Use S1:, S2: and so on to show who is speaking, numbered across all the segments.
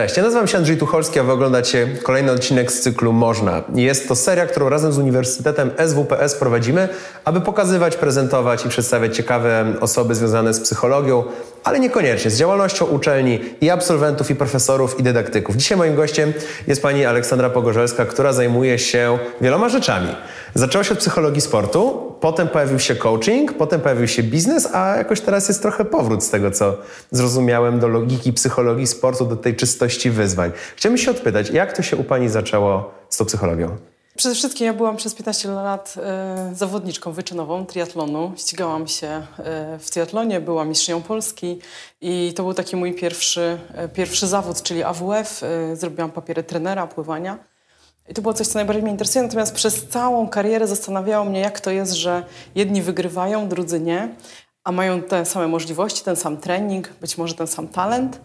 S1: Cześć, ja nazywam się Andrzej Tucholski, a wy oglądacie kolejny odcinek z cyklu Można. Jest to seria, którą razem z Uniwersytetem SWPS prowadzimy, aby pokazywać, prezentować i przedstawiać ciekawe osoby związane z psychologią, ale niekoniecznie z działalnością uczelni i absolwentów, i profesorów, i dydaktyków. Dzisiaj moim gościem jest pani Aleksandra Pogorzelska, która zajmuje się wieloma rzeczami. Zaczęło się od psychologii sportu, potem pojawił się coaching, potem pojawił się biznes, a jakoś teraz jest trochę powrót z tego, co zrozumiałem, do logiki psychologii sportu, do tej czystości wyzwań. Chciałbym się odpytać, jak to się u pani zaczęło z tą psychologią?
S2: Przede wszystkim ja byłam przez 15 lat e, zawodniczką wyczynową triatlonu. Ścigałam się e, w triatlonie, byłam mistrzynią Polski i to był taki mój pierwszy, e, pierwszy zawód, czyli AWF. Zrobiłam papiery trenera pływania. I to było coś, co najbardziej mnie interesuje. Natomiast przez całą karierę zastanawiało mnie, jak to jest, że jedni wygrywają, drudzy nie, a mają te same możliwości, ten sam trening, być może ten sam talent.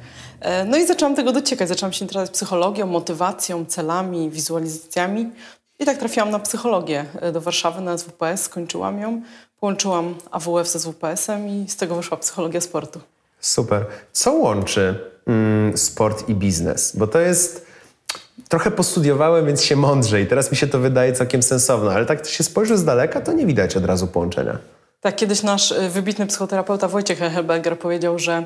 S2: No i zaczęłam tego dociekać. Zaczęłam się interesować psychologią, motywacją, celami, wizualizacjami. I tak trafiłam na psychologię e, do Warszawy, na SWPS, skończyłam ją. Połączyłam AWF z SWPS-em i z tego wyszła psychologia sportu.
S1: Super. Co łączy mm, sport i biznes? Bo to jest... Trochę postudiowałem, więc się mądrze i teraz mi się to wydaje całkiem sensowne, ale tak się spojrzy z daleka, to nie widać od razu połączenia.
S2: Tak, kiedyś nasz y, wybitny psychoterapeuta Wojciech Hechelberger powiedział, że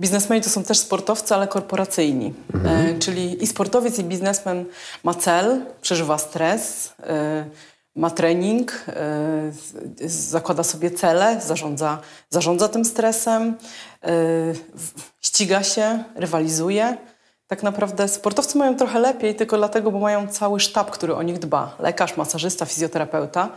S2: biznesmeni to są też sportowcy, ale korporacyjni. E, czyli i sportowiec, i biznesmen ma cel, przeżywa stres, e, ma trening, e, zakłada sobie cele, zarządza, zarządza tym stresem, e, ściga się, rywalizuje. Tak naprawdę sportowcy mają trochę lepiej, tylko dlatego, bo mają cały sztab, który o nich dba. Lekarz, masażysta, fizjoterapeuta.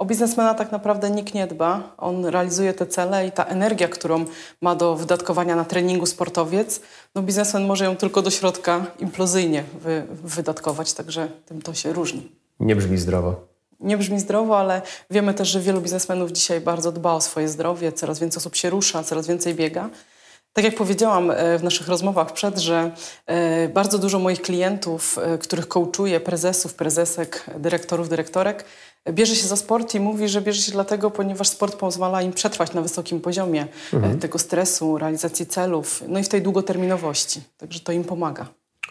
S2: O biznesmena tak naprawdę nikt nie dba. On realizuje te cele i ta energia, którą ma do wydatkowania na treningu sportowiec, no biznesmen może ją tylko do środka implozyjnie wy, wydatkować, także tym to się różni.
S1: Nie brzmi zdrowo.
S2: Nie brzmi zdrowo, ale wiemy też, że wielu biznesmenów dzisiaj bardzo dba o swoje zdrowie, coraz więcej osób się rusza, coraz więcej biega. Tak jak powiedziałam e, w naszych rozmowach przed, że e, bardzo dużo moich klientów, e, których coachuję, prezesów, prezesek, dyrektorów, dyrektorek, bierze się za sport i mówi, że bierze się dlatego, ponieważ sport pozwala im przetrwać na wysokim poziomie e, tego stresu, realizacji celów, no i w tej długoterminowości. Także to im pomaga.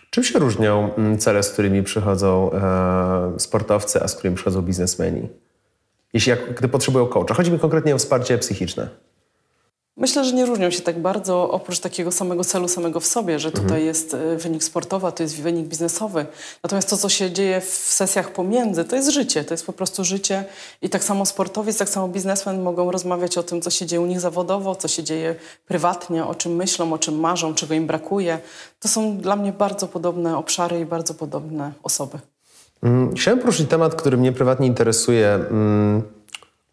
S1: Czym się różnią mm, cele, z którymi przychodzą e, sportowcy, a z którymi przychodzą biznesmeni? Jeśli jak, gdy potrzebują coacha. Chodzi mi konkretnie o wsparcie psychiczne.
S2: Myślę, że nie różnią się tak bardzo, oprócz takiego samego celu samego w sobie, że tutaj jest e, wynik sportowy, a to jest wynik biznesowy. Natomiast to, co się dzieje w sesjach pomiędzy, to jest życie, to jest po prostu życie. I tak samo sportowiec, tak samo biznesmen mogą rozmawiać o tym, co się dzieje u nich zawodowo, co się dzieje prywatnie, o czym myślą, o czym marzą, czego im brakuje. To są dla mnie bardzo podobne obszary i bardzo podobne osoby.
S1: Mm, Chciałem poruszyć temat, który mnie prywatnie interesuje.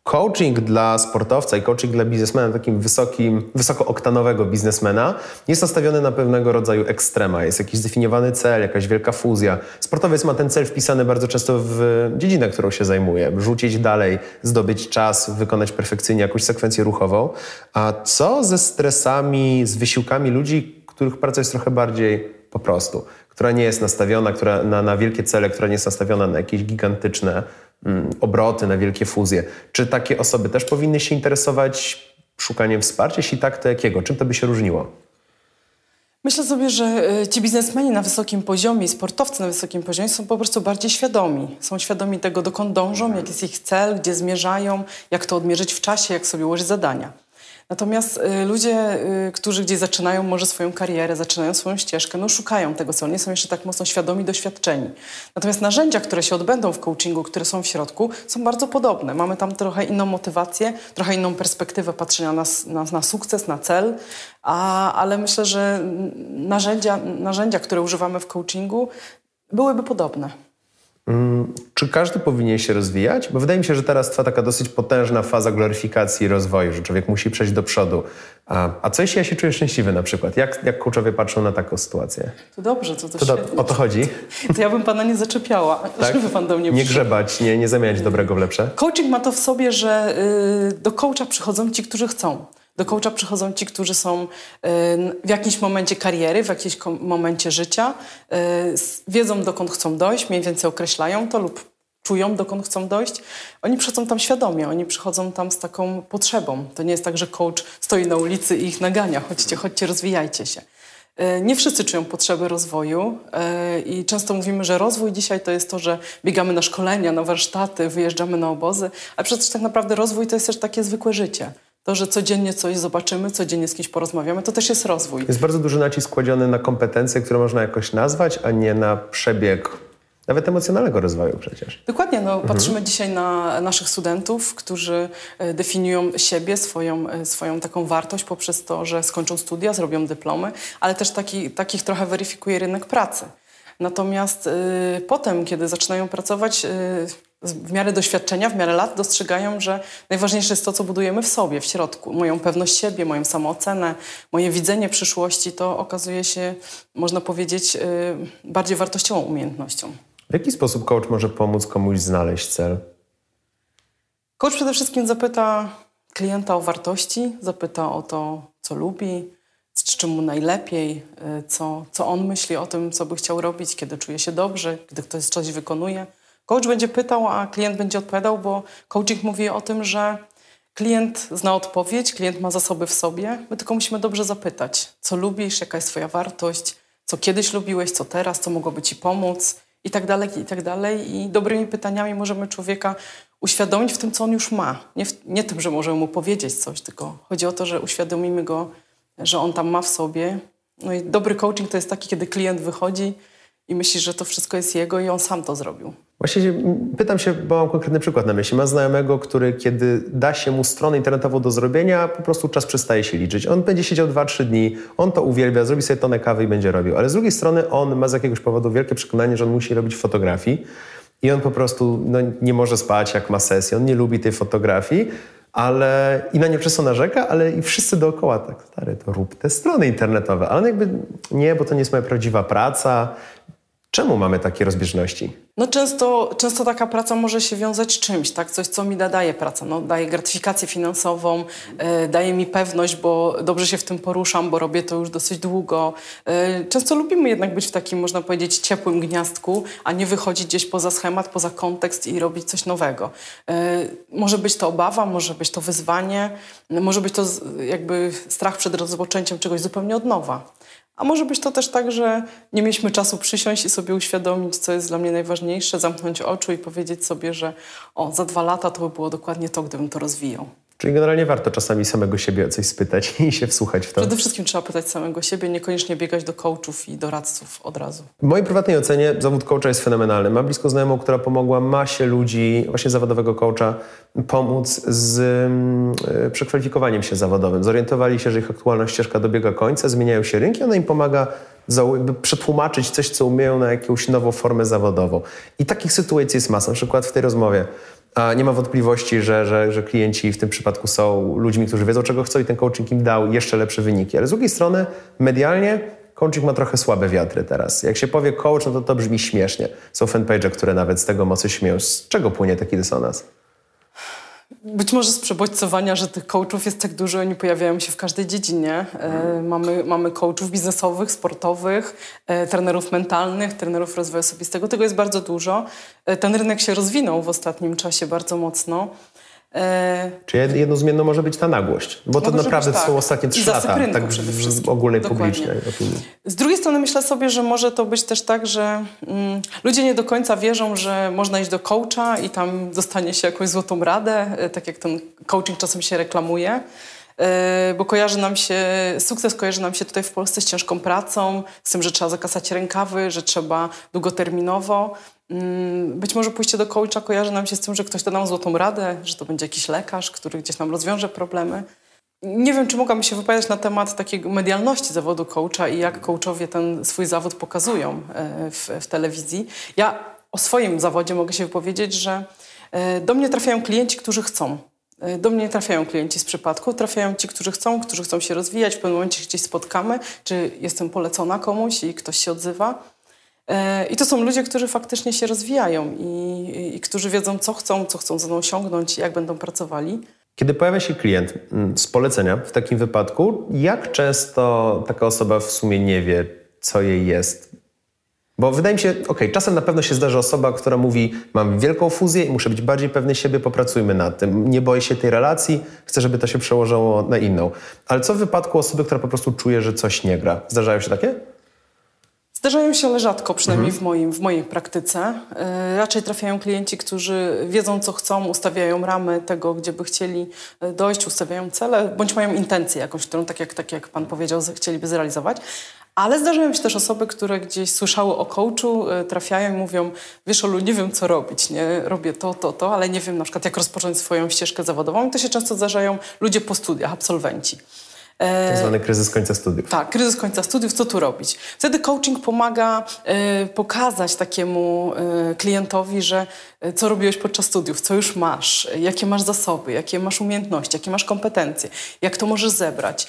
S1: Coaching dla sportowca i coaching dla biznesmena, takim wysokim, wysokooktanowego biznesmena, jest nastawiony na pewnego rodzaju ekstrema. Jest jakiś zdefiniowany cel, jakaś wielka fuzja. Sportowiec ma ten cel wpisany bardzo często w dziedzinę, którą się zajmuje. Rzucić dalej, zdobyć czas, wykonać perfekcyjnie jakąś sekwencję ruchową. A co ze stresami, z wysiłkami ludzi, których praca jest trochę bardziej po prostu, która nie jest nastawiona która, na, na wielkie cele, która nie jest nastawiona na jakieś gigantyczne obroty, na wielkie fuzje. Czy takie osoby też powinny się interesować szukaniem wsparcia? Jeśli tak, to jakiego? Czym to by się różniło?
S2: Myślę sobie, że e, ci biznesmeni na wysokim poziomie i sportowcy na wysokim poziomie są po prostu bardziej świadomi. Są świadomi tego, dokąd dążą, jaki jest ich cel, gdzie zmierzają, jak to odmierzyć w czasie, jak sobie ułożyć zadania. Natomiast y, ludzie, y, którzy gdzieś zaczynają może swoją karierę, zaczynają swoją ścieżkę, no szukają tego celu, nie są jeszcze tak mocno świadomi, doświadczeni. Natomiast narzędzia, które się odbędą w coachingu, które są w środku, są bardzo podobne. Mamy tam trochę inną motywację, trochę inną perspektywę patrzenia na, na, na sukces, na cel, a, ale myślę, że narzędzia, narzędzia, które używamy w coachingu, byłyby podobne.
S1: Czy każdy powinien się rozwijać? Bo wydaje mi się, że teraz trwa taka dosyć potężna faza gloryfikacji i rozwoju, że człowiek musi przejść do przodu. A, a co jeśli ja się czuję szczęśliwy na przykład? Jak, jak coachowie patrzą na taką sytuację?
S2: To dobrze, to, to,
S1: To o to chodzi?
S2: To ja bym pana nie zaczepiała, żeby pan do mnie
S1: Nie
S2: przyszedł.
S1: grzebać, nie, nie zamieniać dobrego w lepsze?
S2: Coaching ma to w sobie, że y, do coacha przychodzą ci, którzy chcą. Do coacha przychodzą ci, którzy są y, w jakimś momencie kariery, w jakimś momencie życia, y, wiedzą dokąd chcą dojść, mniej więcej określają to lub czują dokąd chcą dojść. Oni przychodzą tam świadomie, oni przychodzą tam z taką potrzebą. To nie jest tak, że coach stoi na ulicy i ich nagania. Chodźcie, chodźcie, rozwijajcie się. E, nie wszyscy czują potrzeby rozwoju i często mówimy, że rozwój dzisiaj to jest to, że biegamy na szkolenia, na warsztaty, wyjeżdżamy na obozy, a przecież tak naprawdę rozwój to jest też takie zwykłe życie. To, że codziennie coś zobaczymy, codziennie z kimś porozmawiamy, to też jest rozwój.
S1: Jest bardzo duży nacisk kładziony na kompetencje, które można jakoś nazwać, a nie na przebieg nawet emocjonalnego rozwoju przecież.
S2: Dokładnie. No, mhm. Patrzymy dzisiaj na naszych studentów, którzy e, definiują siebie, swoją, e, swoją taką wartość poprzez to, że skończą studia, zrobią dyplomy, ale też taki, takich trochę weryfikuje rynek pracy. Natomiast y, potem, kiedy zaczynają pracować, y, w miarę doświadczenia, w miarę lat dostrzegają, że najważniejsze jest to, co budujemy w sobie, w środku. Moją pewność siebie, moją samoocenę, moje widzenie przyszłości, to okazuje się, można powiedzieć, y, bardziej wartościową umiejętnością.
S1: W jaki sposób coach może pomóc komuś znaleźć cel?
S2: Coach przede wszystkim zapyta klienta o wartości, zapyta o to, co lubi, z czym mu najlepiej, y, co, co on myśli o tym, co by chciał robić, kiedy czuje się dobrze, kiedy ktoś coś wykonuje. Coach będzie pytał, a klient będzie odpowiadał, bo coaching mówi o tym, że klient zna odpowiedź, klient ma zasoby w sobie. My tylko musimy dobrze zapytać, co lubisz, jaka jest Twoja wartość, co kiedyś lubiłeś, co teraz, co mogłoby Ci pomóc i tak dalej, i tak dalej. I dobrymi pytaniami możemy człowieka uświadomić w tym, co on już ma. Nie, w, nie tym, że możemy mu powiedzieć coś, tylko chodzi o to, że uświadomimy go, że on tam ma w sobie. No i dobry coaching to jest taki, kiedy klient wychodzi i myśli, że to wszystko jest jego i on sam to zrobił.
S1: Właśnie pytam się, bo mam konkretny przykład na myśli. Ma znajomego, który kiedy da się mu stronę internetową do zrobienia, po prostu czas przestaje się liczyć. On będzie siedział 2-3 dni, on to uwielbia, zrobi sobie tonę kawy i będzie robił. Ale z drugiej strony on ma z jakiegoś powodu wielkie przekonanie, że on musi robić fotografii i on po prostu no, nie może spać jak ma sesję, on nie lubi tej fotografii, ale i na nie często narzeka, ale i wszyscy dookoła tak, stary, to rób te strony internetowe. Ale on jakby nie, bo to nie jest moja prawdziwa praca, Czemu mamy takie rozbieżności?
S2: No często, często taka praca może się wiązać z czymś, tak? Coś, co mi da, daje praca. No, daje gratyfikację finansową, yy, daje mi pewność, bo dobrze się w tym poruszam, bo robię to już dosyć długo. Yy, często lubimy jednak być w takim, można powiedzieć, ciepłym gniazdku, a nie wychodzić gdzieś poza schemat, poza kontekst i robić coś nowego. Yy, może być to obawa, może być to wyzwanie, może być to jakby strach przed rozpoczęciem czegoś zupełnie od nowa. A może być to też tak, że nie mieliśmy czasu przysiąść i sobie uświadomić, co jest dla mnie najważniejsze, zamknąć oczu i powiedzieć sobie, że o, za dwa lata to by było dokładnie to, gdybym to rozwijał.
S1: Czyli generalnie warto czasami samego siebie o coś spytać i się wsłuchać w to.
S2: Przede wszystkim trzeba pytać samego siebie, niekoniecznie biegać do coachów i doradców od razu.
S1: W mojej prywatnej ocenie zawód coacha jest fenomenalny. Mam blisko znajomą, która pomogła masie ludzi, właśnie zawodowego coacha, pomóc z y, przekwalifikowaniem się zawodowym. Zorientowali się, że ich aktualna ścieżka dobiega końca, zmieniają się rynki, ona im pomaga przetłumaczyć coś, co umieją na jakąś nową formę zawodową. I takich sytuacji jest masa. Na przykład w tej rozmowie nie ma wątpliwości, że, że, że klienci w tym przypadku są ludźmi, którzy wiedzą, czego chcą i ten coaching im dał jeszcze lepsze wyniki. Ale z drugiej strony, medialnie coaching ma trochę słabe wiatry teraz. Jak się powie coach, no to to brzmi śmiesznie. Są fanpage, które nawet z tego mocy śmieją. Z czego płynie taki dysonans?
S2: Być może z przebodźcowania, że tych coachów jest tak dużo, oni pojawiają się w każdej dziedzinie. E, mamy, mamy coachów biznesowych, sportowych, e, trenerów mentalnych, trenerów rozwoju osobistego. Tego jest bardzo dużo. E, ten rynek się rozwinął w ostatnim czasie bardzo mocno.
S1: E... Czy jedną może być ta nagłość? Bo to naprawdę tak. są ostatnie trzy lata, tak w ogólnej Dokładnie. publicznej opinii.
S2: Z drugiej strony myślę sobie, że może to być też tak, że mm, ludzie nie do końca wierzą, że można iść do coacha i tam dostanie się jakąś złotą radę, e, tak jak ten coaching czasem się reklamuje. E, bo kojarzy nam się, sukces kojarzy nam się tutaj w Polsce z ciężką pracą, z tym, że trzeba zakasać rękawy, że trzeba długoterminowo. Mm, być może pójście do coacha kojarzy nam się z tym, że ktoś da nam złotą radę, że to będzie jakiś lekarz, który gdzieś nam rozwiąże problemy. Nie wiem, czy mogłabym się wypowiadać na temat takiej medialności zawodu coacha i jak coachowie ten swój zawód pokazują e, w, w telewizji. Ja o swoim zawodzie mogę się wypowiedzieć, że e, do mnie trafiają klienci, którzy chcą. E, do mnie trafiają klienci z przypadku, trafiają ci, którzy chcą, którzy chcą się rozwijać, w pewnym momencie gdzieś spotkamy, czy jestem polecona komuś i ktoś się odzywa. E, I to są ludzie, którzy faktycznie się rozwijają i, i którzy wiedzą, co chcą, co chcą ze mną osiągnąć, jak będą pracowali.
S1: Kiedy pojawia się klient mm, z polecenia w takim wypadku, jak często taka osoba w sumie nie wie, co jej jest? Bo wydaje mi się, ok, czasem na pewno się zdarzy osoba, która mówi, mam wielką fuzję i muszę być bardziej pewny siebie, popracujmy nad tym. Nie boję się tej relacji, chcę, żeby to się przełożyło na inną. Ale co w wypadku osoby, która po prostu czuje, że coś nie gra? Zdarzają się takie?
S2: Zdarzają się, ale rzadko, przynajmniej w, moim, w mojej praktyce. Yy, raczej trafiają klienci, którzy wiedzą, co chcą, ustawiają ramy tego, gdzie by chcieli e, dojść, ustawiają cele, bądź mają intencję jakąś, którą, tak jak, tak jak Pan powiedział, chcieliby zrealizować. Ale zdarzają się też osoby, które gdzieś słyszały o coachu, yy, trafiają i mówią, wiesz Olu, nie wiem co robić, nie? robię to, to, to, ale nie wiem na przykład jak rozpocząć swoją ścieżkę zawodową. I to się często zdarzają ludzie po studiach, absolwenci.
S1: Tak zwany kryzys końca studiów.
S2: Tak, kryzys końca studiów, co tu robić? Wtedy coaching pomaga e, pokazać takiemu e, klientowi, że e, co robiłeś podczas studiów, co już masz, jakie masz zasoby, jakie masz umiejętności, jakie masz kompetencje, jak to możesz zebrać.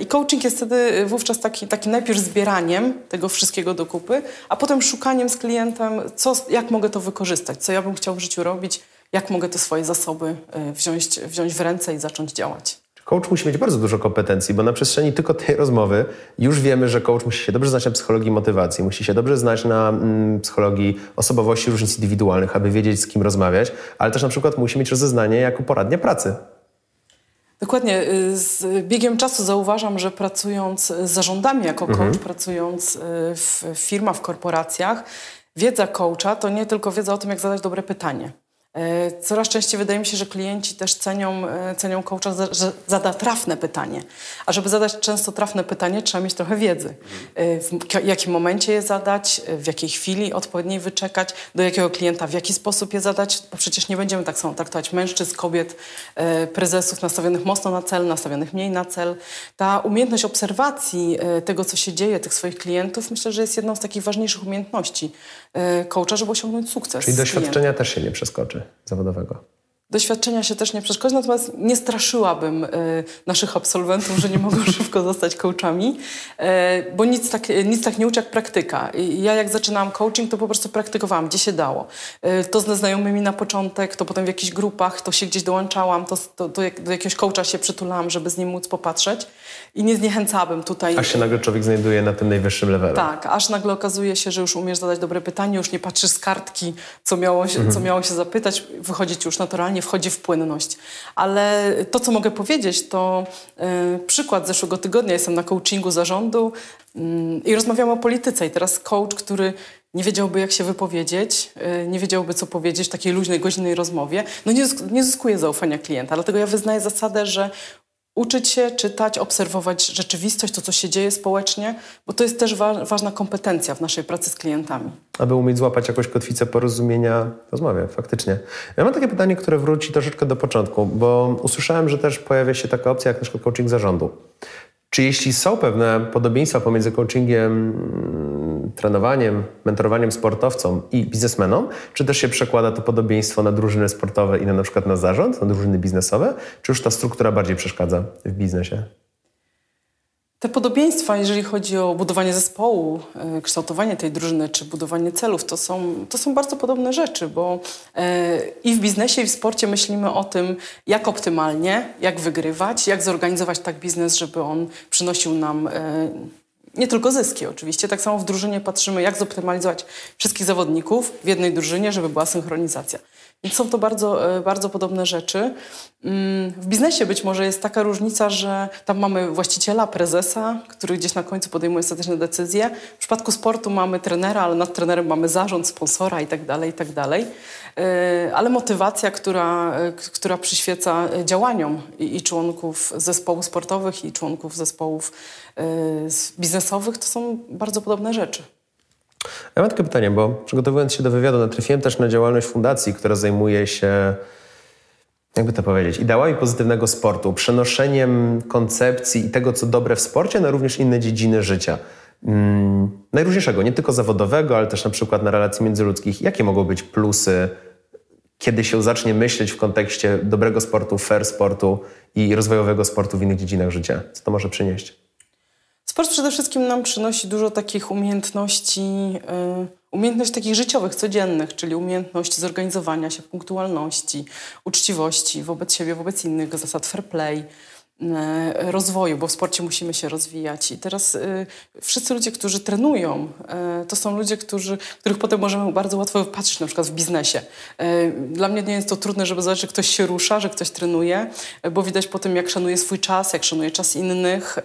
S2: I coaching jest wtedy wówczas taki, takim najpierw zbieraniem tego wszystkiego do kupy, a potem szukaniem z klientem, co, jak mogę to wykorzystać, co ja bym chciał w życiu robić, jak mogę te swoje zasoby wziąć, wziąć w ręce i zacząć działać.
S1: Coach musi mieć bardzo dużo kompetencji, bo na przestrzeni tylko tej rozmowy już wiemy, że coach musi się dobrze znać na psychologii motywacji, musi się dobrze znać na mm, psychologii osobowości różnic indywidualnych, aby wiedzieć, z kim rozmawiać, ale też na przykład musi mieć rozeznanie jako poradnia pracy.
S2: Dokładnie. Y, z biegiem czasu zauważam, że pracując z zarządami jako coach, mhm. pracując y, w firmach, w korporacjach, wiedza coacha to nie tylko wiedza o tym, jak zadać dobre pytanie coraz częściej wydaje mi się, że klienci też cenią, e, cenią coacha, że zada trafne pytanie. A żeby zadać często trafne pytanie, trzeba mieć trochę wiedzy. E, w jakim momencie je zadać, w jakiej chwili odpowiedniej wyczekać, do jakiego klienta, w jaki sposób je zadać, bo przecież nie będziemy tak samo traktować mężczyzn, kobiet, prezesów nastawionych mocno na cel, nastawionych mniej na cel. Ta umiejętność obserwacji tego, co się dzieje, tych swoich klientów, myślę, że jest jedną z takich ważniejszych umiejętności coacha, żeby osiągnąć sukces.
S1: Czyli doświadczenia też się nie przeskoczy zawodowego?
S2: Doświadczenia się też nie przeszkodzi, natomiast nie straszyłabym y, naszych absolwentów, że nie mogą szybko zostać coachami, y, bo nic tak, nic tak nie uczy jak praktyka. I ja jak zaczynałam coaching, to po prostu praktykowałam, gdzie się dało. Y, to ze znajomymi na początek, to potem w jakichś grupach, to się gdzieś dołączałam, to, to do, do, jakiegoś coacha się przytulałam, żeby z nim móc popatrzeć i nie zniechęcałabym tutaj.
S1: Aż się nagle człowiek znajduje na tym najwyższym levelu.
S2: Tak, aż nagle okazuje się, że już umiesz zadać dobre pytanie, już nie patrzysz z kartki, co miało się, mhm. co miało się zapytać, wychodzi ci już naturalnie, wchodzi w płynność. Ale to, co mogę powiedzieć, to yy, przykład zeszłego tygodnia. Jestem na coachingu zarządu yy, i rozmawiamy o polityce i teraz coach, który nie wiedziałby, jak się wypowiedzieć, yy, nie wiedziałby, co powiedzieć w takiej luźnej, godzinnej rozmowie, no nie, nie zyskuje zaufania klienta. Dlatego ja wyznaję zasadę, że uczyć się, czytać, obserwować rzeczywistość, to co się dzieje społecznie, bo to jest też wa ważna kompetencja w naszej pracy z klientami.
S1: Aby umieć złapać jakąś kotwicę porozumienia w rozmowie, faktycznie. Ja mam takie pytanie, które wróci troszeczkę do początku, bo usłyszałem, że też pojawia się taka opcja jak na przykład coaching zarządu. Czy jeśli są pewne podobieństwa pomiędzy coachingiem trenowaniem, mentorowaniem sportowcom i biznesmenom, czy też się przekłada to podobieństwo na drużyny sportowe i na, na przykład na zarząd, na drużyny biznesowe, czy już ta struktura bardziej przeszkadza w biznesie?
S2: Te podobieństwa, jeżeli chodzi o budowanie zespołu, e, kształtowanie tej drużyny czy budowanie celów, to są, to są bardzo podobne rzeczy, bo e, i w biznesie, i w sporcie myślimy o tym, jak optymalnie, jak wygrywać, jak zorganizować tak biznes, żeby on przynosił nam e, nie tylko zyski oczywiście. Tak samo w drużynie patrzymy, jak zoptymalizować wszystkich zawodników w jednej drużynie, żeby była synchronizacja. Są to bardzo, e, bardzo podobne rzeczy. Mm, w biznesie być może jest taka różnica, że tam mamy właściciela, prezesa, który gdzieś na końcu podejmuje ostateczne decyzje. W przypadku sportu mamy trenera, ale nad trenerem mamy zarząd, sponsora itd., tak itd. Tak e, ale motywacja, która, e, która przyświeca działaniom i członków zespołów sportowych, i członków zespołów biznesowych, to są bardzo podobne rzeczy.
S1: Ja mam takie pytanie, bo przygotowując się do wywiadu, natrafiłem też na działalność fundacji, która zajmuje się, jakby to powiedzieć, ideałami pozytywnego sportu, przenoszeniem koncepcji i tego, co dobre w sporcie, na również inne dziedziny życia. Hmm, najróżniejszego, nie tylko zawodowego, ale też na przykład na relacji międzyludzkich. Jakie mogą być plusy, kiedy się zacznie myśleć w kontekście dobrego sportu, fair sportu i rozwojowego sportu w innych dziedzinach życia? Co to może przynieść?
S2: Sport przede wszystkim nam przynosi dużo takich umiejętności, y, umiejętności takich życiowych, codziennych, czyli umiejętność zorganizowania się, punktualności, uczciwości wobec siebie, wobec innych, zasad fair play. E, rozwoju, bo w sporcie musimy się rozwijać. I teraz y, wszyscy ludzie, którzy trenują, y, to są ludzie, którzy, których potem możemy bardzo łatwo wypatrzyć, na przykład w biznesie. Y, dla mnie nie jest to trudne, żeby zobaczyć, że ktoś się rusza, że ktoś trenuje, bo widać po tym, jak szanuje swój czas, jak szanuje czas innych,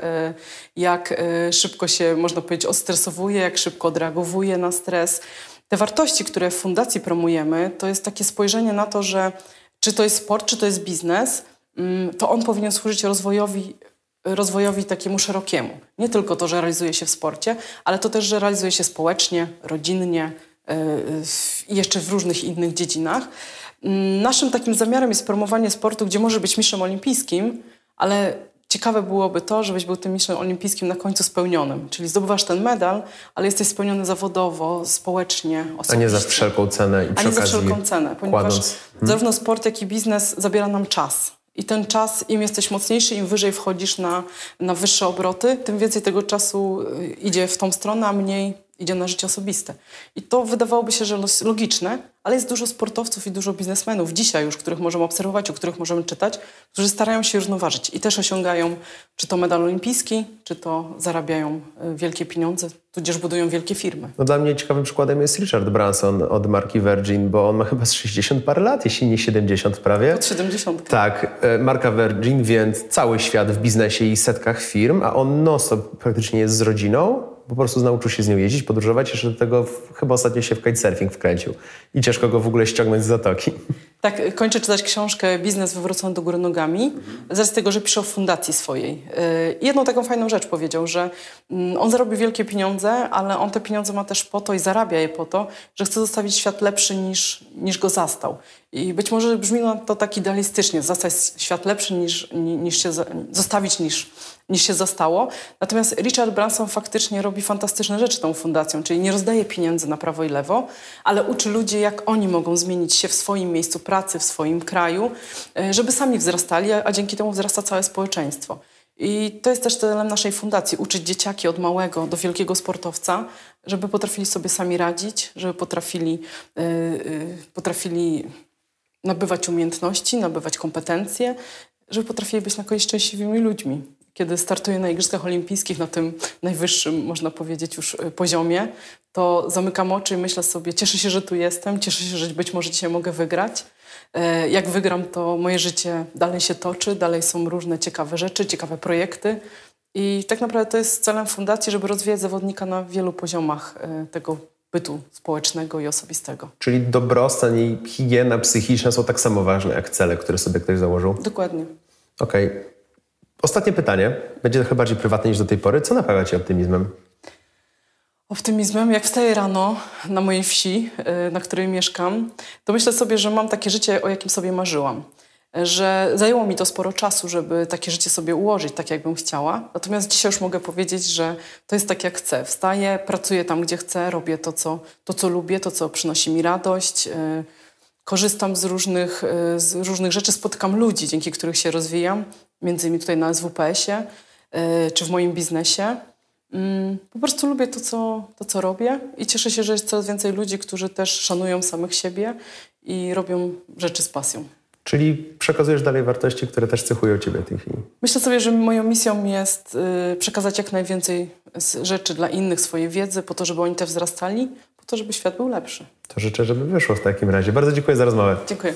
S2: jak szybko się, można powiedzieć, ostresowuje, jak szybko odreagowuje na stres. Te wartości, które w fundacji promujemy, to jest takie spojrzenie na to, że czy to jest sport, czy to jest biznes, to on powinien służyć rozwojowi, rozwojowi takiemu szerokiemu. Nie tylko to, że realizuje się w sporcie, ale to też, że realizuje się społecznie, rodzinnie e, i jeszcze w różnych innych dziedzinach. Mm, naszym takim zamiarem jest promowanie sportu, gdzie może być mistrzem olimpijskim, ale ciekawe byłoby to, żebyś był tym mistrzem olimpijskim na końcu spełnionym. Czyli zdobywasz ten medal, ale jesteś spełniony zawodowo, społecznie, osobiście.
S1: A nie za wszelką cenę i przy
S2: A nie za wszelką cenę, ponieważ
S1: kładąc...
S2: hmm. zarówno sport, jak i biznes zabiera nam czas. I ten czas, im jesteś mocniejszy, im wyżej wchodzisz na, na wyższe obroty, tym więcej tego czasu y, idzie w tą stronę, a mniej idzie na życie osobiste. I to wydawałoby się, że logiczne, ale jest dużo sportowców i dużo biznesmenów dzisiaj już, których możemy obserwować, o których możemy czytać, którzy starają się równoważyć i też osiągają czy to medal olimpijski, czy to zarabiają y, wielkie pieniądze, tudzież budują wielkie firmy.
S1: No dla mnie ciekawym przykładem jest Richard Branson od marki Virgin, bo on ma chyba z 60 parę lat, jeśli nie 70 prawie.
S2: Od 70.
S1: Tak, e, marka Virgin, więc cały świat w biznesie i setkach firm, a on non-stop praktycznie jest z rodziną, po prostu nauczył się z nią jeździć, podróżować, jeszcze do tego w, chyba ostatnio się w kitesurfing wkręcił i ciężko go w ogóle ściągnąć z zatoki.
S2: Tak, kończę czytać książkę Biznes wywrócony do góry nogami, z tego, że pisze o fundacji swojej. Y, I jedną taką fajną rzecz powiedział, że mm, on zarobi wielkie pieniądze, ale on te pieniądze ma też po to i zarabia je po to, że chce zostawić świat lepszy niż, niż go zastał. I być może brzmi to tak idealistycznie, zostać świat lepszy niż, niż się, zostawić niż, niż się zostało. Natomiast Richard Branson faktycznie robi fantastyczne rzeczy tą fundacją, czyli nie rozdaje pieniędzy na prawo i lewo, ale uczy ludzi, jak oni mogą zmienić się w swoim miejscu pracy, w swoim kraju, e, żeby sami wzrastali, a dzięki temu wzrasta całe społeczeństwo. I to jest też celem naszej fundacji, uczyć dzieciaki od małego do wielkiego sportowca, żeby potrafili sobie sami radzić, żeby potrafili, yy, potrafili nabywać umiejętności, nabywać kompetencje, żeby potrafili być na koniec szczęśliwymi ludźmi. Kiedy startuję na Igrzyskach Olimpijskich na tym najwyższym, można powiedzieć, już y, poziomie, to zamykam oczy i myślę sobie, cieszę się, że tu jestem, cieszę się, że być może dzisiaj mogę wygrać. E, jak wygram, to moje życie dalej się toczy, dalej są różne ciekawe rzeczy, ciekawe projekty. I tak naprawdę to jest celem fundacji, żeby rozwijać zawodnika na wielu poziomach e, tego bytu społecznego i osobistego.
S1: Czyli dobrostan i higiena psychiczna są tak samo ważne jak cele, które sobie ktoś założył?
S2: Dokładnie.
S1: Okej. Okay. Ostatnie pytanie. Będzie trochę bardziej prywatne niż do tej pory. Co napawa Cię optymizmem?
S2: Optymizmem, jak wstaję rano na mojej wsi, y, na której mieszkam, to myślę sobie, że mam takie życie, o jakim sobie marzyłam że zajęło mi to sporo czasu, żeby takie życie sobie ułożyć tak, jakbym chciała. Natomiast dzisiaj już mogę powiedzieć, że to jest tak, jak chcę. Wstaję, pracuję tam, gdzie chcę, robię to, co, to, co lubię, to, co przynosi mi radość. Yy, korzystam z różnych, yy, z różnych rzeczy, spotykam ludzi, dzięki których się rozwijam, między innymi tutaj na SWPS-ie yy, czy w moim biznesie. Mm, po prostu lubię to co, to, co robię i cieszę się, że jest coraz więcej ludzi, którzy też szanują samych siebie i robią rzeczy z pasją.
S1: Czyli przekazujesz dalej wartości, które też cechują Ciebie w tej chwili.
S2: Myślę sobie, że moją misją jest y, przekazać jak najwięcej rzeczy dla innych, swojej wiedzy, po to, żeby oni też wzrastali, po to, żeby świat był lepszy.
S1: To życzę, żeby wyszło w takim razie. Bardzo dziękuję za rozmowę.
S2: Dziękuję.